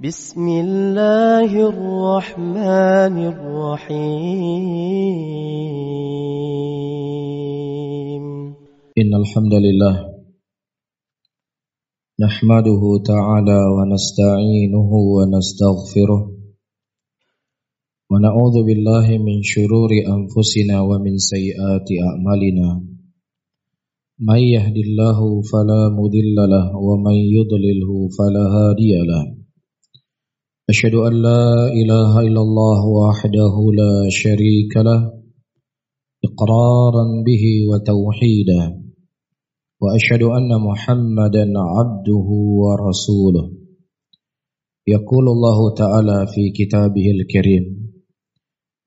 بسم الله الرحمن الرحيم إن الحمد لله نحمده تعالى ونستعينه ونستغفره ونعوذ بالله من شرور أنفسنا ومن سيئات أعمالنا من يهد الله فلا مضل له ومن يضلله فلا هادي له أشهد أن لا إله إلا الله وحده لا شريك له إقرارا به وتوحيدا وأشهد أن محمدا عبده ورسوله. يقول الله تعالى في كتابه الكريم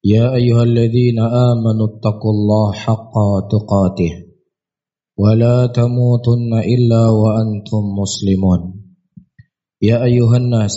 يا أيها الذين آمنوا اتقوا الله حق تقاته ولا تموتن إلا وأنتم مسلمون. يا أيها الناس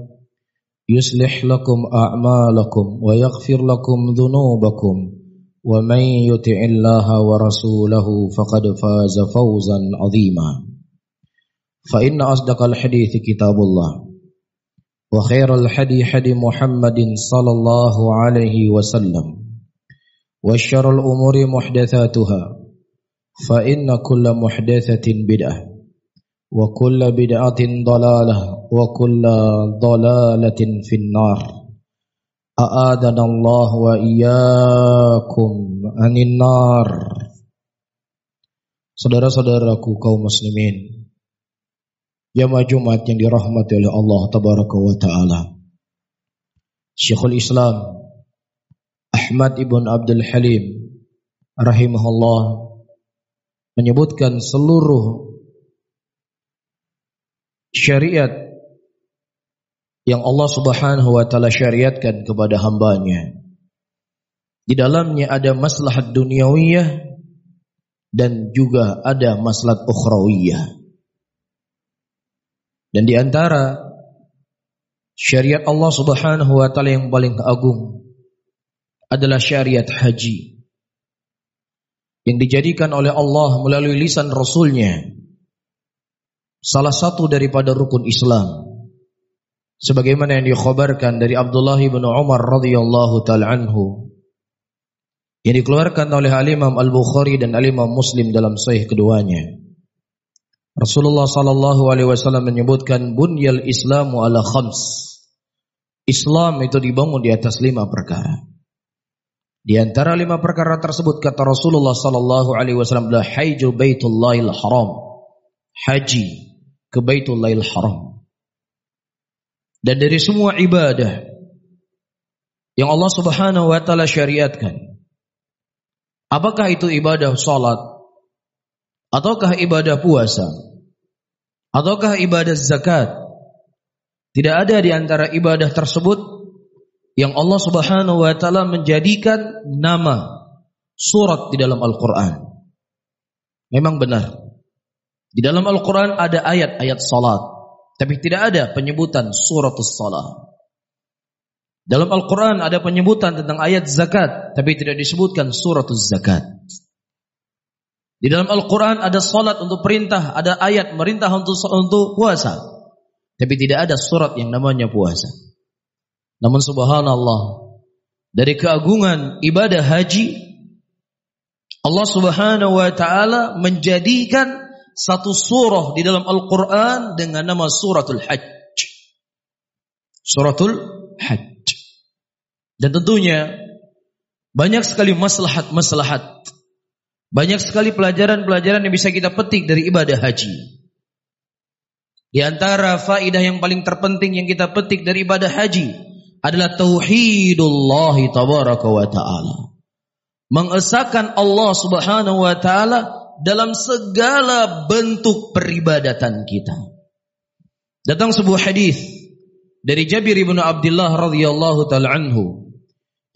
يصلح لكم أعمالكم ويغفر لكم ذنوبكم ومن يطع الله ورسوله فقد فاز فوزا عظيما. فإن أصدق الحديث كتاب الله وخير الحدي حدي محمد صلى الله عليه وسلم والشر الأمور محدثاتها فإن كل محدثة بدعة. وكل بدعة ضلالة وكل ضلالة في النار أآذنا الله وإياكم عن النار Saudara-saudaraku kaum muslimin Jamaah Jumat yang dirahmati oleh Allah Tabaraka wa Ta'ala Syekhul Islam Ahmad Ibn Abdul Halim Rahimahullah Menyebutkan seluruh syariat yang Allah Subhanahu wa taala syariatkan kepada hambanya. Di dalamnya ada maslahat duniawiyah dan juga ada maslahat ukhrawiyah. Dan di antara syariat Allah Subhanahu wa taala yang paling agung adalah syariat haji yang dijadikan oleh Allah melalui lisan Rasulnya salah satu daripada rukun Islam. Sebagaimana yang dikhabarkan dari Abdullah bin Umar radhiyallahu taala anhu. Yang dikeluarkan oleh Al-Imam Al-Bukhari dan Al-Imam Muslim dalam sahih keduanya. Rasulullah sallallahu alaihi wasallam menyebutkan bunyal Islamu ala khams. Islam itu dibangun di atas lima perkara. Di antara lima perkara tersebut kata Rasulullah sallallahu alaihi wasallam adalah haiju baitullahil haram. Haji ke Baitullahil Haram. Dan dari semua ibadah yang Allah Subhanahu wa taala syariatkan. Apakah itu ibadah salat? Ataukah ibadah puasa? Ataukah ibadah zakat? Tidak ada di antara ibadah tersebut yang Allah Subhanahu wa taala menjadikan nama surat di dalam Al-Qur'an. Memang benar di dalam Al-Quran ada ayat-ayat salat. Tapi tidak ada penyebutan suratus salat. Dalam Al-Quran ada penyebutan tentang ayat zakat. Tapi tidak disebutkan suratus zakat. Di dalam Al-Quran ada salat untuk perintah. Ada ayat merintah untuk, untuk puasa. Tapi tidak ada surat yang namanya puasa. Namun subhanallah. Dari keagungan ibadah haji. Allah subhanahu wa ta'ala menjadikan satu surah di dalam Al-Quran dengan nama suratul Hajj. Suratul Hajj. Dan tentunya banyak sekali maslahat-maslahat. Banyak sekali pelajaran-pelajaran yang bisa kita petik dari ibadah haji. Di antara faidah yang paling terpenting yang kita petik dari ibadah haji adalah tauhidullah tabaraka wa taala. Mengesahkan Allah Subhanahu wa taala dalam segala bentuk peribadatan kita. Datang sebuah hadis dari Jabir bin Abdullah radhiyallahu taala anhu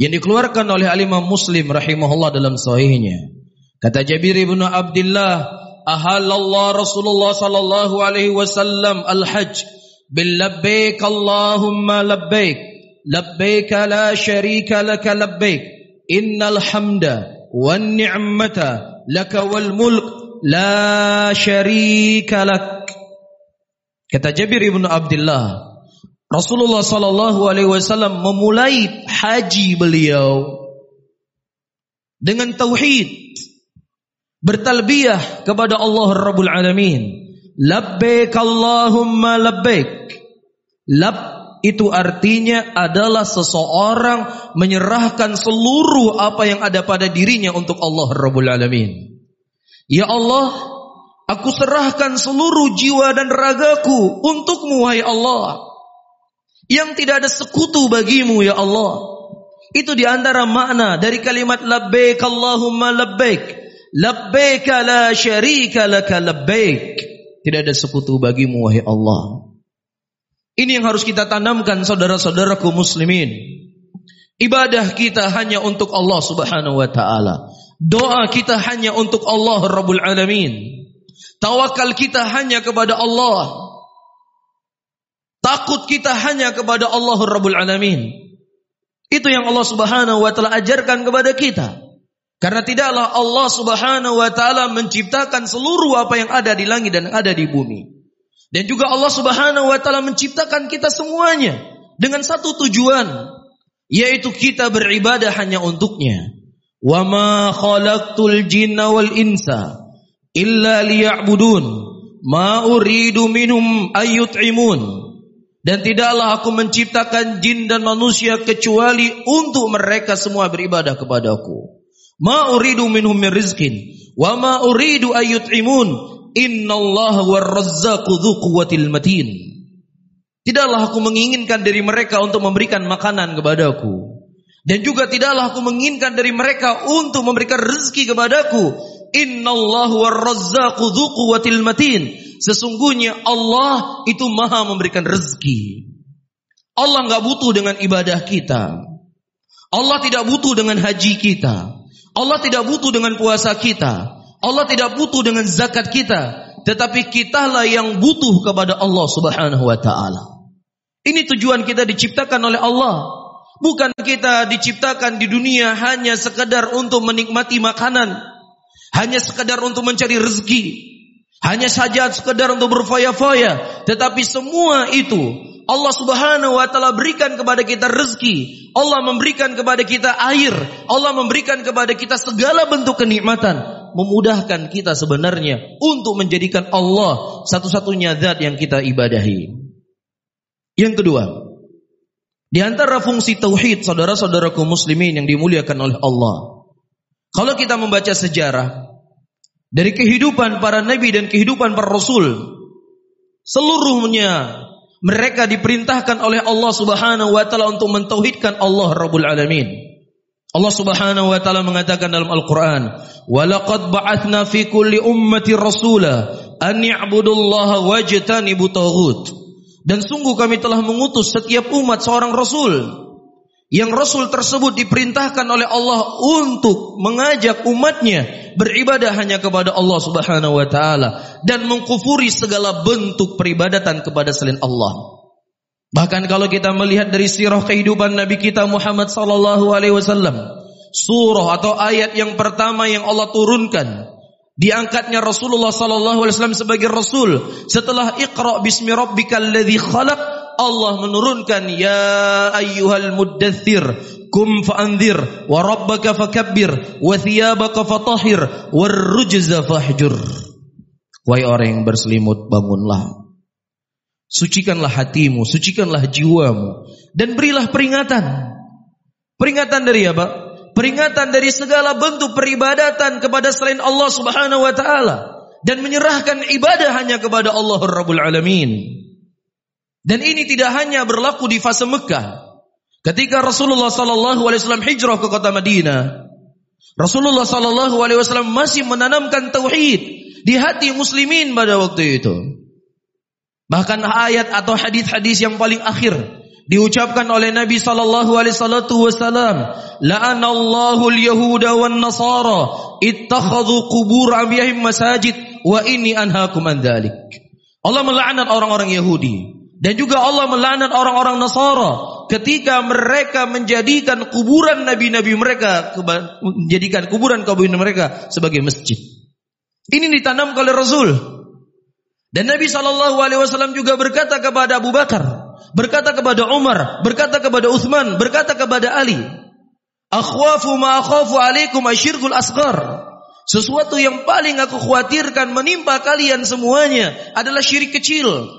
yang dikeluarkan oleh Alimah Muslim rahimahullah dalam sahihnya. Kata Jabir bin Abdullah, ahallallah Rasulullah sallallahu alaihi wasallam al-hajj bil labbaik Allahumma labbaik labbaik la syarika laka labbaik innal hamda wan ni'mata laka wal mulk la syarika kata Jabir bin Abdullah Rasulullah sallallahu alaihi wasallam memulai haji beliau dengan tauhid bertalbiyah kepada Allah Rabbul Alamin. Labbaik Allahumma labbaik. Lab itu artinya adalah seseorang menyerahkan seluruh apa yang ada pada dirinya untuk Allah Rabbul Alamin ya Allah aku serahkan seluruh jiwa dan ragaku untukmu wahai Allah yang tidak ada sekutu bagimu ya Allah. Itu di antara makna dari kalimat labbaik Allahumma labbaik. Labbaik la syarika laka labbaik. Tidak ada sekutu bagimu wahai Allah. Ini yang harus kita tanamkan saudara-saudaraku muslimin. Ibadah kita hanya untuk Allah Subhanahu wa taala. Doa kita hanya untuk Allah Rabbul Alamin. Tawakal kita hanya kepada Allah. Takut kita hanya kepada Allah Rabbul Alamin. Itu yang Allah Subhanahu wa taala ajarkan kepada kita. Karena tidaklah Allah Subhanahu wa taala menciptakan seluruh apa yang ada di langit dan ada di bumi. Dan juga Allah Subhanahu wa taala menciptakan kita semuanya dengan satu tujuan, yaitu kita beribadah hanya untuknya. Wa ma khalaqtul jinna wal insa illa liya'budun. Ma uridu minhum ayyut'imun. Dan tidaklah aku menciptakan jin dan manusia kecuali untuk mereka semua beribadah kepadaku. Ma uridu minhum min rizkin. Wa ma uridu ayyut'imun. Innallaha warrazzaqu quwwatil matin. Tidaklah aku menginginkan dari mereka untuk memberikan makanan kepadaku. Dan juga tidaklah aku menginginkan dari mereka untuk memberikan rezeki kepadaku. Innallaha warrazzaqu quwwatil matin. Sesungguhnya Allah itu maha memberikan rezeki. Allah nggak butuh dengan ibadah kita. Allah tidak butuh dengan haji kita. Allah tidak butuh dengan puasa kita. Allah tidak butuh dengan zakat kita. Tetapi kitalah yang butuh kepada Allah subhanahu wa ta'ala. Ini tujuan kita diciptakan oleh Allah. Bukan kita diciptakan di dunia hanya sekedar untuk menikmati makanan. Hanya sekedar untuk mencari rezeki. Hanya saja sekedar untuk berfoya-foya. Tetapi semua itu Allah subhanahu wa ta'ala berikan kepada kita rezeki. Allah memberikan kepada kita air. Allah memberikan kepada kita segala bentuk kenikmatan. Memudahkan kita sebenarnya untuk menjadikan Allah satu-satunya zat yang kita ibadahi. Yang kedua, di antara fungsi tauhid saudara-saudaraku muslimin yang dimuliakan oleh Allah. Kalau kita membaca sejarah, dari kehidupan para nabi dan kehidupan para rasul seluruhnya mereka diperintahkan oleh Allah Subhanahu wa taala untuk mentauhidkan Allah Rabbul Alamin. Allah Subhanahu wa taala mengatakan dalam Al-Qur'an, "Wa laqad ba'atsna fi kulli ummati rasula an ya'budullaha wajtanibu taghut." Dan sungguh kami telah mengutus setiap umat seorang rasul yang Rasul tersebut diperintahkan oleh Allah untuk mengajak umatnya beribadah hanya kepada Allah Subhanahu wa taala dan mengkufuri segala bentuk peribadatan kepada selain Allah. Bahkan kalau kita melihat dari sirah kehidupan Nabi kita Muhammad sallallahu alaihi wasallam, surah atau ayat yang pertama yang Allah turunkan diangkatnya Rasulullah sallallahu alaihi wasallam sebagai rasul setelah Iqra bismi rabbikal ladzi khalaq Allah menurunkan ya ayyuhal muddathir kum fa'anzir wa rabbaka fakabbir wa thiyabaka fatahhir war fahjur. Wahai orang yang berselimut bangunlah sucikanlah hatimu sucikanlah jiwamu dan berilah peringatan peringatan dari apa peringatan dari segala bentuk peribadatan kepada selain Allah Subhanahu wa taala dan menyerahkan ibadah hanya kepada Allah Rabbul Alamin. Dan ini tidak hanya berlaku di fase Mekah. Ketika Rasulullah sallallahu alaihi wasallam hijrah ke kota Madinah, Rasulullah sallallahu alaihi wasallam masih menanamkan tauhid di hati muslimin pada waktu itu. Bahkan ayat atau hadis-hadis yang paling akhir diucapkan oleh Nabi sallallahu alaihi wasallam, la'anallahu al-yahuda wan nasara ittakhadhu qubur anbiya'ihim masajid wa inni anhaakum an dzalik. Allah melaknat orang-orang Yahudi dan juga Allah melaknat orang-orang Nasara ketika mereka menjadikan kuburan nabi-nabi mereka menjadikan kuburan kaum mereka sebagai masjid. Ini ditanam oleh Rasul. Dan Nabi Shallallahu Alaihi Wasallam juga berkata kepada Abu Bakar, berkata kepada Umar, berkata kepada Uthman, berkata kepada Ali, Akhwafu ma akhafu alaikum asyirkul asghar. Sesuatu yang paling aku khawatirkan menimpa kalian semuanya adalah syirik kecil.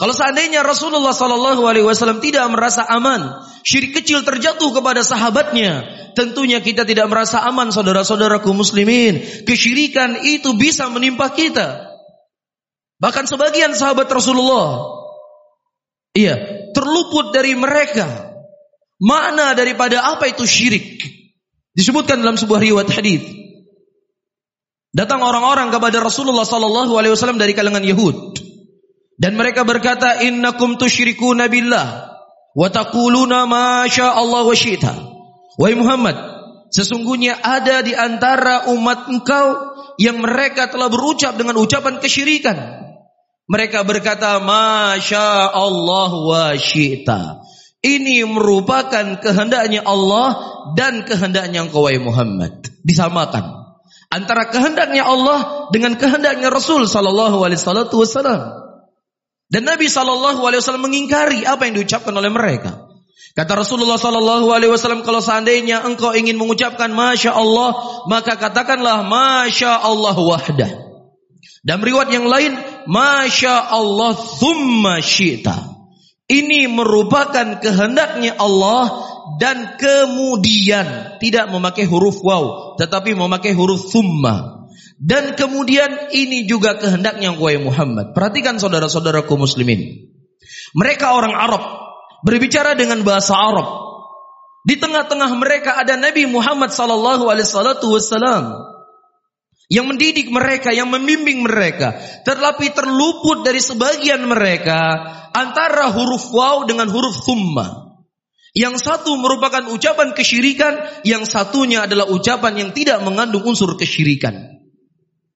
Kalau seandainya Rasulullah Sallallahu Alaihi Wasallam tidak merasa aman, syirik kecil terjatuh kepada sahabatnya, tentunya kita tidak merasa aman, saudara-saudaraku muslimin. Kesyirikan itu bisa menimpa kita. Bahkan sebagian sahabat Rasulullah, iya, terluput dari mereka. Makna daripada apa itu syirik? Disebutkan dalam sebuah riwayat hadis. Datang orang-orang kepada Rasulullah sallallahu alaihi wasallam dari kalangan Yahud. Dan mereka berkata, "Innakum tusyrikuna billah wa taquluna ma Allah wa syi'ta." Wahai Muhammad, sesungguhnya ada di antara umat engkau yang mereka telah berucap dengan ucapan kesyirikan. Mereka berkata, Masya Allah wa syi'ta. Ini merupakan kehendaknya Allah dan kehendaknya engkau Muhammad. Disamakan. Antara kehendaknya Allah dengan kehendaknya Rasul Sallallahu Alaihi Wasallam. Dan Nabi Sallallahu Alaihi Wasallam mengingkari apa yang diucapkan oleh mereka. Kata Rasulullah Sallallahu Alaihi Wasallam, kalau seandainya engkau ingin mengucapkan Masya Allah, maka katakanlah Masya Allah wahdah. Dan riwayat yang lain, Masya Allah thumma syita. Ini merupakan kehendaknya Allah dan kemudian tidak memakai huruf waw, tetapi memakai huruf thumma. Dan kemudian ini juga kehendaknya Wahai Muhammad. Perhatikan saudara-saudaraku muslimin. Mereka orang Arab berbicara dengan bahasa Arab. Di tengah-tengah mereka ada Nabi Muhammad sallallahu alaihi wasallam yang mendidik mereka, yang membimbing mereka, tetapi terluput dari sebagian mereka antara huruf waw dengan huruf thumma. Yang satu merupakan ucapan kesyirikan, yang satunya adalah ucapan yang tidak mengandung unsur kesyirikan.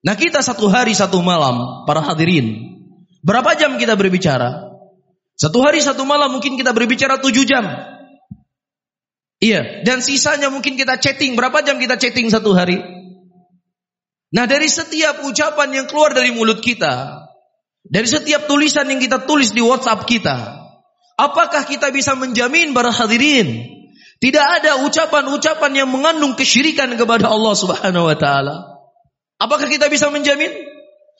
Nah kita satu hari satu malam, para hadirin, berapa jam kita berbicara? Satu hari satu malam mungkin kita berbicara tujuh jam. Iya, dan sisanya mungkin kita chatting. Berapa jam kita chatting satu hari? Nah dari setiap ucapan yang keluar dari mulut kita, dari setiap tulisan yang kita tulis di WhatsApp kita, apakah kita bisa menjamin para hadirin tidak ada ucapan-ucapan yang mengandung kesyirikan kepada Allah Subhanahu wa taala? Apakah kita bisa menjamin?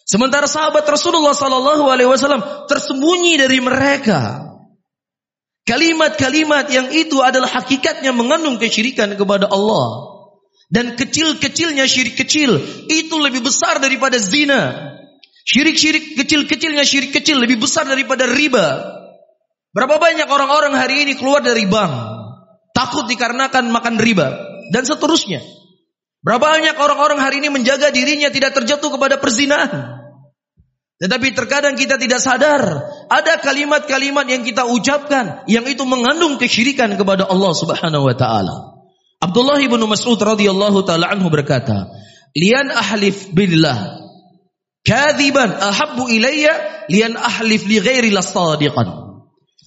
Sementara sahabat Rasulullah sallallahu alaihi wasallam tersembunyi dari mereka. Kalimat-kalimat yang itu adalah hakikatnya mengandung kesyirikan kepada Allah. Dan kecil-kecilnya syirik kecil itu lebih besar daripada zina. Syirik-syirik kecil-kecilnya syirik kecil lebih besar daripada riba. Berapa banyak orang-orang hari ini keluar dari bank takut dikarenakan makan riba dan seterusnya. Berapa banyak orang-orang hari ini menjaga dirinya tidak terjatuh kepada perzinahan. Tetapi terkadang kita tidak sadar ada kalimat-kalimat yang kita ucapkan yang itu mengandung kesyirikan kepada Allah Subhanahu wa taala. Abdullah bin Mas'ud radhiyallahu taala anhu berkata, "Lian ahlif billah kadziban ahabbu ilayya lian ahlif li ghairi lasadiqan."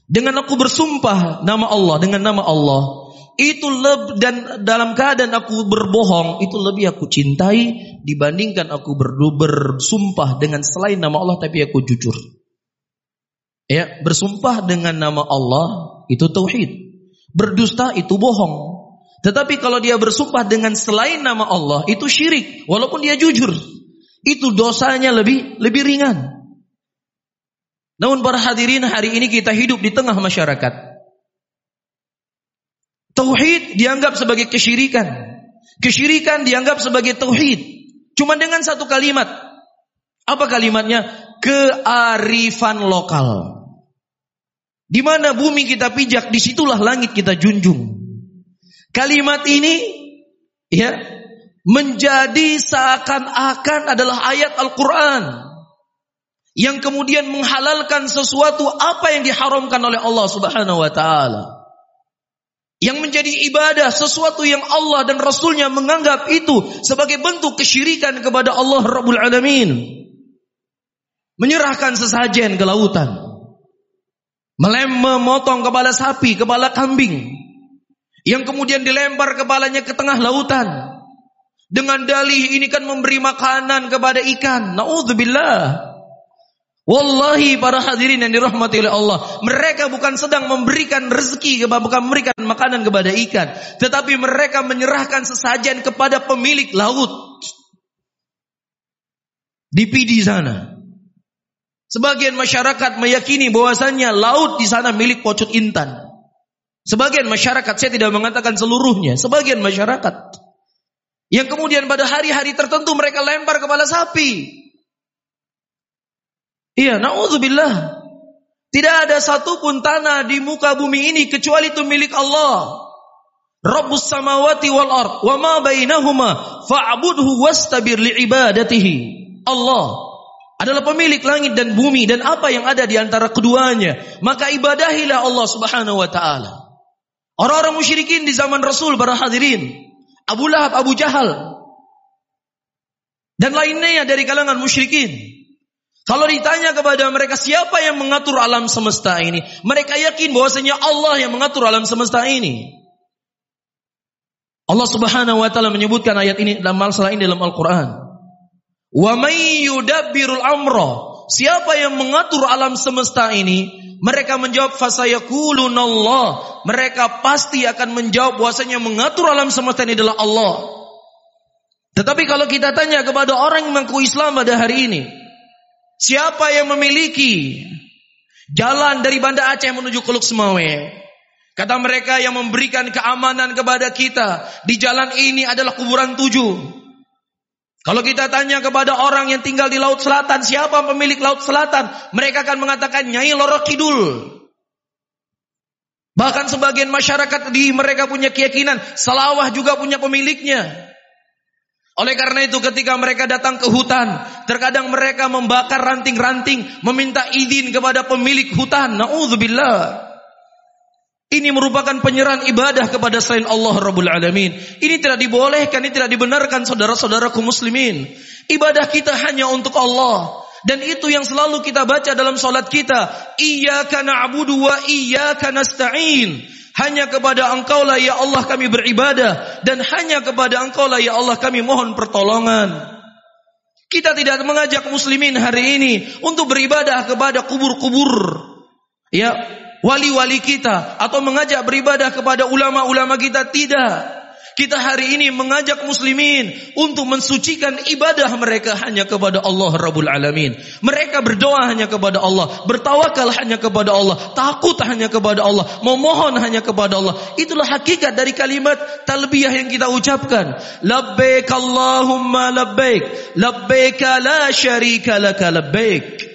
Dengan aku bersumpah nama Allah dengan nama Allah, itu lebih dan dalam keadaan aku berbohong itu lebih aku cintai dibandingkan aku ber, bersumpah dengan selain nama Allah tapi aku jujur. Ya, bersumpah dengan nama Allah itu tauhid. Berdusta itu bohong. Tetapi kalau dia bersumpah dengan selain nama Allah itu syirik walaupun dia jujur. Itu dosanya lebih lebih ringan. Namun para hadirin hari ini kita hidup di tengah masyarakat. Tauhid dianggap sebagai kesyirikan. Kesyirikan dianggap sebagai tauhid. Cuma dengan satu kalimat. Apa kalimatnya? Kearifan lokal. Di mana bumi kita pijak, di situlah langit kita junjung. Kalimat ini ya menjadi seakan-akan adalah ayat Al-Qur'an yang kemudian menghalalkan sesuatu apa yang diharamkan oleh Allah Subhanahu wa taala. Yang menjadi ibadah sesuatu yang Allah dan Rasulnya menganggap itu sebagai bentuk kesyirikan kepada Allah Rabbul Alamin. Menyerahkan sesajen ke lautan. Melem memotong kepala sapi, kepala kambing. Yang kemudian dilempar kepalanya ke tengah lautan. Dengan dalih ini kan memberi makanan kepada ikan. Na'udzubillah. Wallahi para hadirin yang dirahmati oleh Allah, mereka bukan sedang memberikan rezeki, bukan memberikan makanan kepada ikan, tetapi mereka menyerahkan sesajen kepada pemilik laut. Di Pidi sana. Sebagian masyarakat meyakini bahwasannya laut di sana milik pocut intan. Sebagian masyarakat, saya tidak mengatakan seluruhnya, sebagian masyarakat. Yang kemudian pada hari-hari tertentu mereka lempar kepala sapi. Iya, naudzubillah. Tidak ada satupun tanah di muka bumi ini kecuali itu milik Allah. Rabbus samawati wal ard wa ma bainahuma fa'budhu wastabir li'ibadatihi. Allah adalah pemilik langit dan bumi dan apa yang ada di antara keduanya. Maka ibadahilah Allah Subhanahu wa taala. Orang-orang musyrikin di zaman Rasul para hadirin, Abu Lahab, Abu Jahal dan lainnya dari kalangan musyrikin kalau ditanya kepada mereka siapa yang mengatur alam semesta ini, mereka yakin bahwasanya Allah yang mengatur alam semesta ini. Allah Subhanahu wa taala menyebutkan ayat ini dalam masalah ini dalam Al-Qur'an. Wa may yudabbirul. Siapa yang mengatur alam semesta ini? Mereka menjawab Allah. Mereka pasti akan menjawab bahwasanya mengatur alam semesta ini adalah Allah. Tetapi kalau kita tanya kepada orang yang mengaku Islam pada hari ini, Siapa yang memiliki jalan dari Banda Aceh menuju Keluk Semawe? Kata mereka yang memberikan keamanan kepada kita di jalan ini adalah kuburan tujuh. Kalau kita tanya kepada orang yang tinggal di Laut Selatan, siapa pemilik Laut Selatan? Mereka akan mengatakan Nyai Loro Kidul. Bahkan sebagian masyarakat di mereka punya keyakinan, Salawah juga punya pemiliknya. Oleh karena itu ketika mereka datang ke hutan, terkadang mereka membakar ranting-ranting, meminta izin kepada pemilik hutan. Nauzubillah. Ini merupakan penyerahan ibadah kepada selain Allah Rabbul Alamin. Ini tidak dibolehkan, ini tidak dibenarkan saudara-saudaraku muslimin. Ibadah kita hanya untuk Allah. Dan itu yang selalu kita baca dalam solat kita. Iyaka na'budu wa iyaka nasta'in. Hanya kepada engkau lah ya Allah kami beribadah. Dan hanya kepada engkau lah ya Allah kami mohon pertolongan. Kita tidak mengajak muslimin hari ini untuk beribadah kepada kubur-kubur. Ya, wali-wali kita. Atau mengajak beribadah kepada ulama-ulama kita. Tidak. Kita hari ini mengajak muslimin untuk mensucikan ibadah mereka hanya kepada Allah Rabbul Alamin. Mereka berdoa hanya kepada Allah, bertawakal hanya kepada Allah, takut hanya kepada Allah, memohon hanya kepada Allah. Itulah hakikat dari kalimat talbiyah yang kita ucapkan. Labbaik Allahumma labbaik, labbaik la syarika laka labbaik.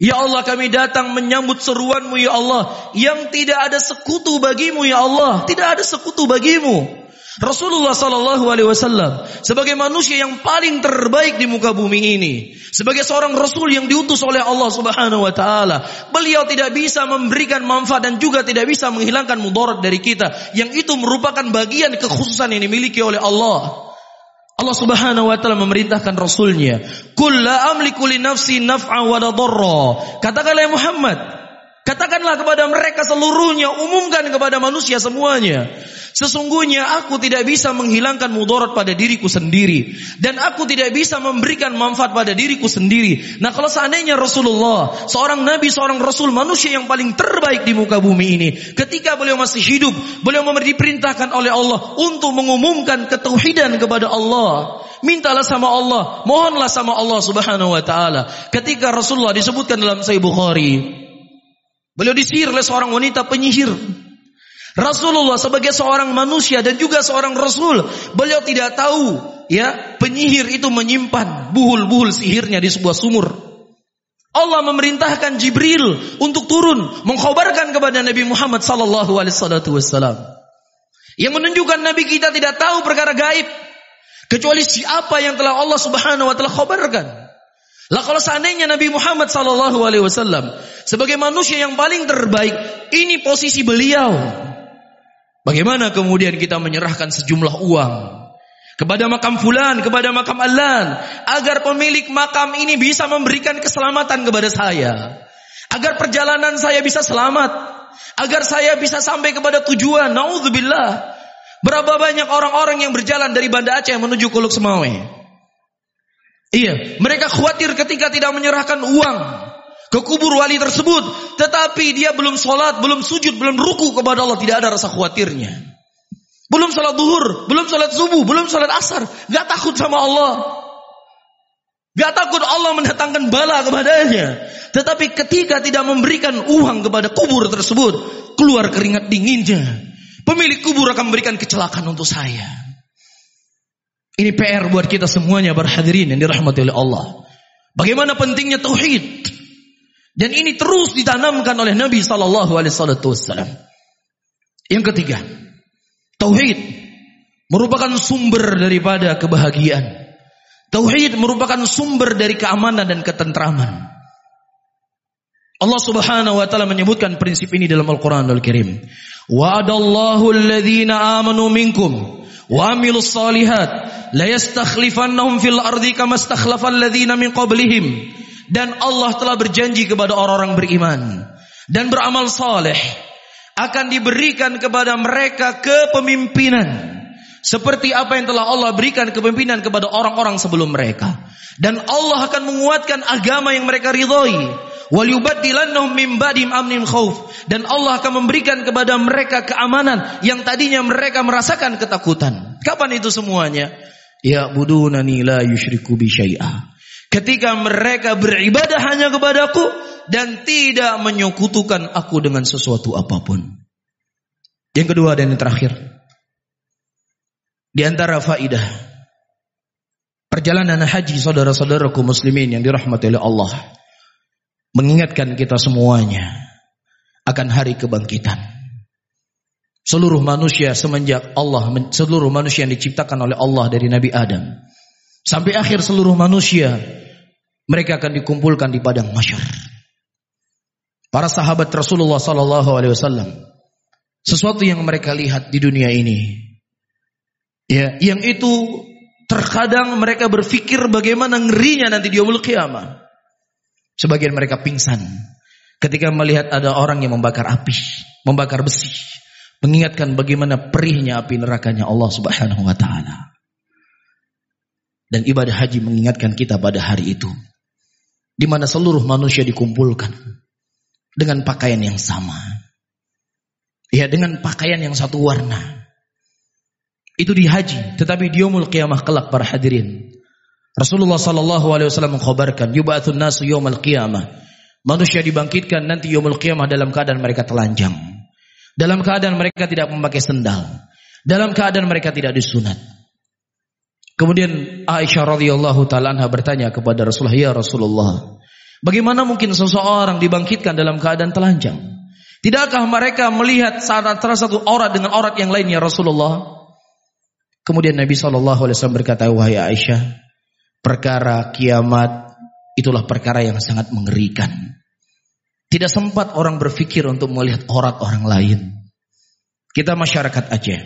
Ya Allah kami datang menyambut seruanmu ya Allah Yang tidak ada sekutu bagimu ya Allah Tidak ada sekutu bagimu Rasulullah Sallallahu Alaihi Wasallam sebagai manusia yang paling terbaik di muka bumi ini, sebagai seorang Rasul yang diutus oleh Allah Subhanahu Wa Taala, beliau tidak bisa memberikan manfaat dan juga tidak bisa menghilangkan mudarat dari kita, yang itu merupakan bagian kekhususan yang dimiliki oleh Allah. Allah Subhanahu wa taala memerintahkan rasulnya, "Qul amliku li nafsi naf'a wa Katakanlah ya Muhammad, katakanlah kepada mereka seluruhnya, umumkan kepada manusia semuanya. Sesungguhnya aku tidak bisa menghilangkan mudarat pada diriku sendiri dan aku tidak bisa memberikan manfaat pada diriku sendiri. Nah, kalau seandainya Rasulullah, seorang nabi, seorang rasul, manusia yang paling terbaik di muka bumi ini, ketika beliau masih hidup, beliau diperintahkan oleh Allah untuk mengumumkan ketauhidan kepada Allah. Mintalah sama Allah, mohonlah sama Allah Subhanahu wa taala. Ketika Rasulullah disebutkan dalam Sahih Bukhari, beliau disihir oleh seorang wanita penyihir. Rasulullah sebagai seorang manusia dan juga seorang rasul, beliau tidak tahu ya penyihir itu menyimpan buhul-buhul sihirnya di sebuah sumur. Allah memerintahkan Jibril untuk turun mengkhabarkan kepada Nabi Muhammad sallallahu alaihi wasallam. Yang menunjukkan Nabi kita tidak tahu perkara gaib kecuali siapa yang telah Allah Subhanahu wa taala khabarkan. Lah kalau seandainya Nabi Muhammad sallallahu alaihi wasallam sebagai manusia yang paling terbaik, ini posisi beliau. Bagaimana kemudian kita menyerahkan sejumlah uang kepada makam fulan, kepada makam alan, agar pemilik makam ini bisa memberikan keselamatan kepada saya. Agar perjalanan saya bisa selamat, agar saya bisa sampai kepada tujuan. Nauzubillah. Berapa banyak orang-orang yang berjalan dari Banda Aceh menuju Kuluk Semawe? Iya, mereka khawatir ketika tidak menyerahkan uang ke kubur wali tersebut, tetapi dia belum sholat, belum sujud, belum ruku kepada Allah, tidak ada rasa khawatirnya. Belum sholat duhur, belum sholat subuh, belum sholat asar, gak takut sama Allah. Gak takut Allah mendatangkan bala kepadanya. Tetapi ketika tidak memberikan uang kepada kubur tersebut, keluar keringat dinginnya. Pemilik kubur akan memberikan kecelakaan untuk saya. Ini PR buat kita semuanya berhadirin yang dirahmati oleh Allah. Bagaimana pentingnya tauhid. Dan ini terus ditanamkan oleh Nabi sallallahu alaihi wasallam. Yang ketiga, tauhid merupakan sumber daripada kebahagiaan. Tauhid merupakan sumber dari keamanan dan ketentraman. Allah Subhanahu wa taala menyebutkan prinsip ini dalam Al-Qur'anul Karim. Wa'adallahu alladhina amanu minkum wa amilus salihat la yastakhlifannahum fil ardi kama stakhlafal ladzina min qablihim dan Allah telah berjanji kepada orang-orang beriman dan beramal saleh akan diberikan kepada mereka kepemimpinan seperti apa yang telah Allah berikan kepemimpinan kepada orang-orang sebelum mereka dan Allah akan menguatkan agama yang mereka ridhoi dan Allah akan memberikan kepada mereka keamanan yang tadinya mereka merasakan ketakutan. Kapan itu semuanya? Ya budunani la yusyriku bi syai'a. Ketika mereka beribadah hanya kepadaku dan tidak menyekutukan aku dengan sesuatu apa pun. Yang kedua dan yang terakhir. Di antara faidah perjalanan haji saudara-saudaraku muslimin yang dirahmati oleh Allah mengingatkan kita semuanya akan hari kebangkitan. Seluruh manusia semenjak Allah, seluruh manusia yang diciptakan oleh Allah dari Nabi Adam. Sampai akhir seluruh manusia, mereka akan dikumpulkan di padang masyar. Para sahabat Rasulullah Sallallahu Alaihi Wasallam, sesuatu yang mereka lihat di dunia ini, ya, yang itu terkadang mereka berpikir bagaimana ngerinya nanti di yaumul kiamah. Sebagian mereka pingsan ketika melihat ada orang yang membakar api, membakar besi, mengingatkan bagaimana perihnya api nerakanya Allah Subhanahu wa taala. Dan ibadah haji mengingatkan kita pada hari itu di mana seluruh manusia dikumpulkan dengan pakaian yang sama. Ya, dengan pakaian yang satu warna. Itu di haji, tetapi di yaumul qiyamah kelak para hadirin Rasulullah sallallahu alaihi wasallam mengkhabarkan yub'atsun nasu yaumil qiyamah. Manusia dibangkitkan nanti yaumul qiyamah dalam keadaan mereka telanjang. Dalam keadaan mereka tidak memakai sendal. Dalam keadaan mereka tidak disunat. Kemudian Aisyah radhiyallahu taala bertanya kepada Rasulullah, "Ya Rasulullah, bagaimana mungkin seseorang dibangkitkan dalam keadaan telanjang? Tidakkah mereka melihat salah satu aurat dengan aurat yang lainnya Rasulullah?" Kemudian Nabi sallallahu alaihi wasallam berkata, "Wahai Aisyah, perkara kiamat itulah perkara yang sangat mengerikan. Tidak sempat orang berpikir untuk melihat orat orang lain. Kita masyarakat Aceh.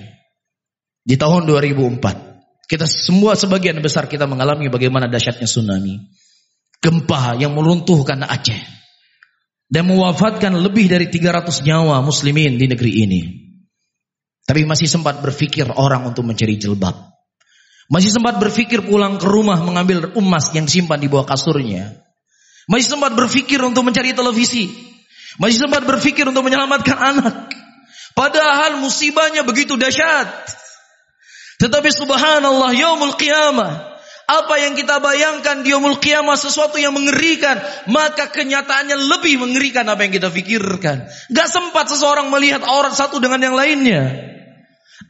Di tahun 2004. Kita semua sebagian besar kita mengalami bagaimana dahsyatnya tsunami. Gempa yang meruntuhkan Aceh. Dan mewafatkan lebih dari 300 nyawa muslimin di negeri ini. Tapi masih sempat berpikir orang untuk mencari jilbab. Masih sempat berpikir pulang ke rumah mengambil emas yang disimpan di bawah kasurnya. Masih sempat berpikir untuk mencari televisi. Masih sempat berpikir untuk menyelamatkan anak. Padahal musibahnya begitu dahsyat. Tetapi subhanallah yaumul qiyamah. Apa yang kita bayangkan di yaumul qiyamah sesuatu yang mengerikan. Maka kenyataannya lebih mengerikan apa yang kita pikirkan. Gak sempat seseorang melihat orang satu dengan yang lainnya.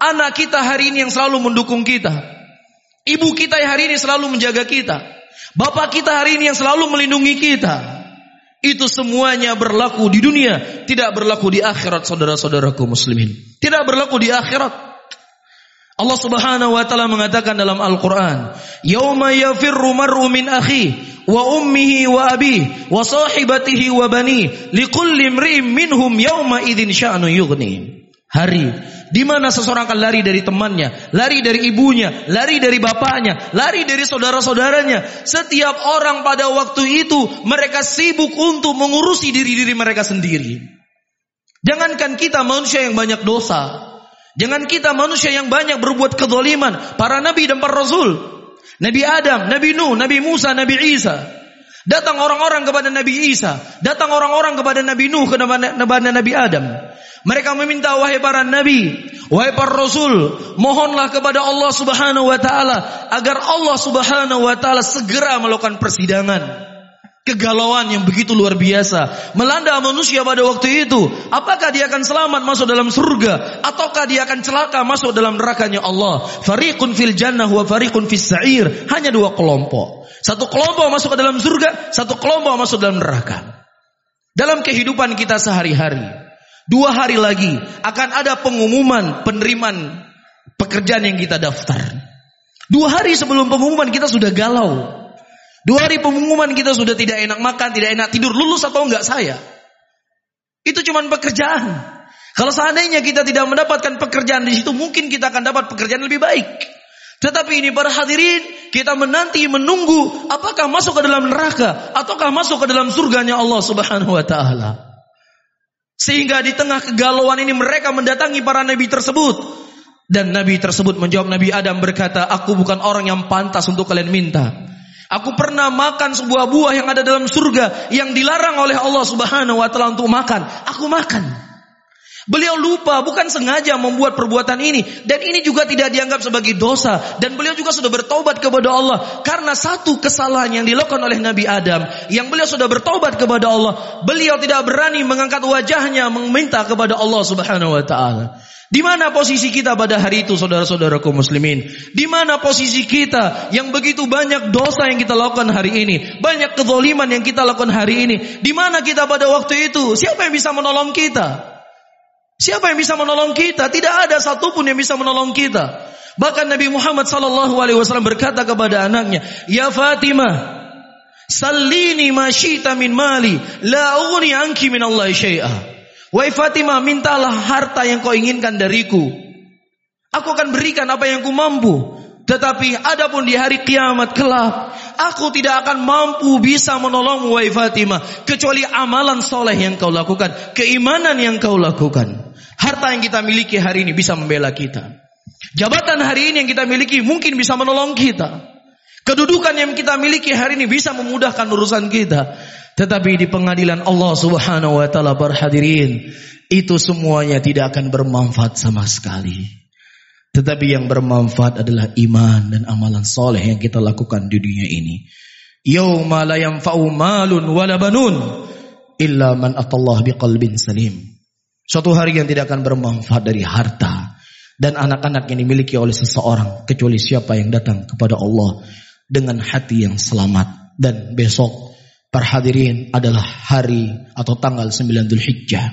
Anak kita hari ini yang selalu mendukung kita. Ibu kita hari ini selalu menjaga kita. Bapak kita hari ini yang selalu melindungi kita. Itu semuanya berlaku di dunia, tidak berlaku di akhirat saudara-saudaraku muslimin. Tidak berlaku di akhirat. Allah Subhanahu wa taala mengatakan dalam Al-Qur'an, "Yauma yafirru mar'u min akhi wa ummihi wa abi wa sahibatihi wa bani likulli imri'in minhum yawma idzin sya'nu yughni hari di mana seseorang akan lari dari temannya, lari dari ibunya, lari dari bapaknya, lari dari saudara-saudaranya. Setiap orang pada waktu itu mereka sibuk untuk mengurusi diri-diri mereka sendiri. Jangankan kita manusia yang banyak dosa, jangan kita manusia yang banyak berbuat kezaliman, para nabi dan para rasul, Nabi Adam, Nabi Nuh, Nabi Musa, Nabi Isa. Datang orang-orang kepada Nabi Isa, datang orang-orang kepada Nabi Nuh, kepada Nabi Adam. Mereka meminta wahai para nabi, wahai para rasul, mohonlah kepada Allah Subhanahu wa taala agar Allah Subhanahu wa taala segera melakukan persidangan. Kegalauan yang begitu luar biasa melanda manusia pada waktu itu. Apakah dia akan selamat masuk dalam surga ataukah dia akan celaka masuk dalam nerakanya Allah? Fariqun fil jannah wa fariqun fis sa'ir. Hanya dua kelompok. Satu kelompok masuk ke dalam surga, satu kelompok masuk dalam neraka. Dalam kehidupan kita sehari-hari, dua hari lagi akan ada pengumuman penerimaan pekerjaan yang kita daftar. Dua hari sebelum pengumuman kita sudah galau. Dua hari pengumuman kita sudah tidak enak makan, tidak enak tidur, lulus atau enggak saya. Itu cuma pekerjaan. Kalau seandainya kita tidak mendapatkan pekerjaan di situ, mungkin kita akan dapat pekerjaan lebih baik. Tetapi ini para hadirin, kita menanti menunggu apakah masuk ke dalam neraka ataukah masuk ke dalam surganya Allah Subhanahu wa taala. Sehingga di tengah kegalauan ini mereka mendatangi para nabi tersebut dan nabi tersebut menjawab Nabi Adam berkata, "Aku bukan orang yang pantas untuk kalian minta." Aku pernah makan sebuah buah yang ada dalam surga yang dilarang oleh Allah Subhanahu wa taala untuk makan. Aku makan. Beliau lupa bukan sengaja membuat perbuatan ini dan ini juga tidak dianggap sebagai dosa dan beliau juga sudah bertobat kepada Allah karena satu kesalahan yang dilakukan oleh Nabi Adam yang beliau sudah bertobat kepada Allah beliau tidak berani mengangkat wajahnya meminta kepada Allah Subhanahu wa taala di mana posisi kita pada hari itu saudara-saudaraku muslimin? Di mana posisi kita yang begitu banyak dosa yang kita lakukan hari ini? Banyak kezoliman yang kita lakukan hari ini. Di mana kita pada waktu itu? Siapa yang bisa menolong kita? Siapa yang bisa menolong kita? Tidak ada satupun yang bisa menolong kita. Bahkan Nabi Muhammad sallallahu alaihi wasallam berkata kepada anaknya, "Ya Fatimah, sallini ma min mali, la anki min Allah syai'a." Wahai Fatimah, mintalah harta yang kau inginkan dariku. Aku akan berikan apa yang ku mampu. Tetapi adapun di hari kiamat kelak, aku tidak akan mampu bisa menolongmu wahai Fatimah. Kecuali amalan soleh yang kau lakukan. Keimanan yang kau lakukan. Harta yang kita miliki hari ini bisa membela kita. Jabatan hari ini yang kita miliki mungkin bisa menolong kita. Kedudukan yang kita miliki hari ini bisa memudahkan urusan kita. Tetapi di pengadilan Allah subhanahu wa ta'ala berhadirin. Itu semuanya tidak akan bermanfaat sama sekali. Tetapi yang bermanfaat adalah iman dan amalan soleh yang kita lakukan di dunia ini. Yawma la yanfa'u malun wala banun illa man atallah biqalbin salim. Suatu hari yang tidak akan bermanfaat dari harta dan anak-anak yang dimiliki oleh seseorang kecuali siapa yang datang kepada Allah dengan hati yang selamat dan besok Para hadirin adalah hari atau tanggal 9 Dzulhijjah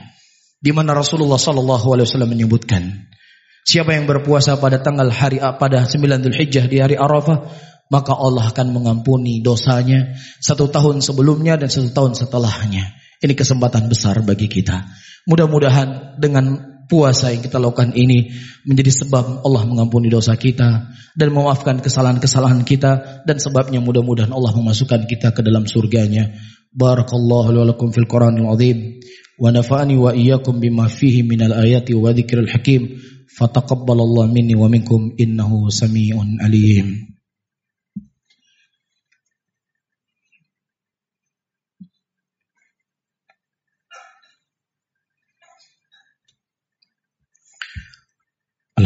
di mana Rasulullah sallallahu alaihi wasallam menyebutkan siapa yang berpuasa pada tanggal hari pada 9 Dzulhijjah di hari Arafah maka Allah akan mengampuni dosanya satu tahun sebelumnya dan satu tahun setelahnya. Ini kesempatan besar bagi kita. Mudah-mudahan dengan puasa yang kita lakukan ini menjadi sebab Allah mengampuni dosa kita dan memaafkan kesalahan-kesalahan kita dan sebabnya mudah-mudahan Allah memasukkan kita ke dalam surganya. Barakallahu lakum fil Qur'anil azim wa nafa'ani wa iyyakum bima fihi minal ayati wa dzikril hakim. Fataqabbalallahu minni wa minkum innahu samiun alim.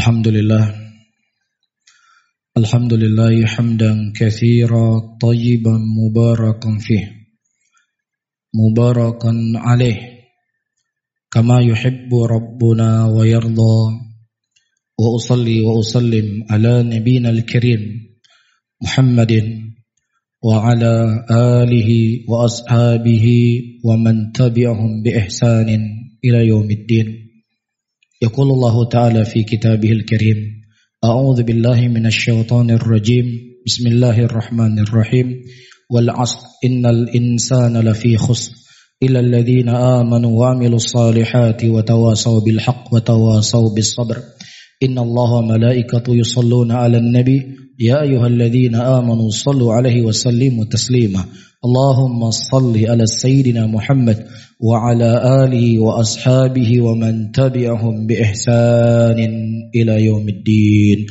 الحمد لله. الحمد لله حمدا كثيرا طيبا مباركا فيه. مباركا عليه. كما يحب ربنا ويرضى. وأصلي وأسلم على نبينا الكريم محمد وعلى آله وأصحابه ومن تبعهم بإحسان إلى يوم الدين. يقول الله تعالى في كتابه الكريم أعوذ بالله من الشيطان الرجيم بسم الله الرحمن الرحيم والعصر إن الإنسان لفي خسر إلا الذين آمنوا وعملوا الصالحات وتواصوا بالحق وتواصوا بالصبر. إن الله وملائكته يصلون على النبي يا أيها الذين آمنوا صلوا عليه وسلموا تسليما. اللهم صل على سيدنا محمد وعلى آله وأصحابه ومن تبعهم بإحسان إلى يوم الدين.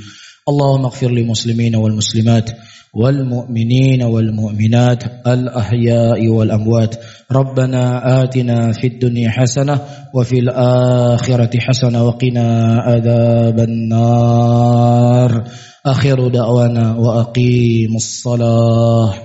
اللهم اغفر للمسلمين والمسلمات والمؤمنين والمؤمنات الأحياء والأموات. ربنا آتنا في الدنيا حسنة وفي الآخرة حسنة وقنا عذاب النار. آخر دعوانا وأقيم الصلاة.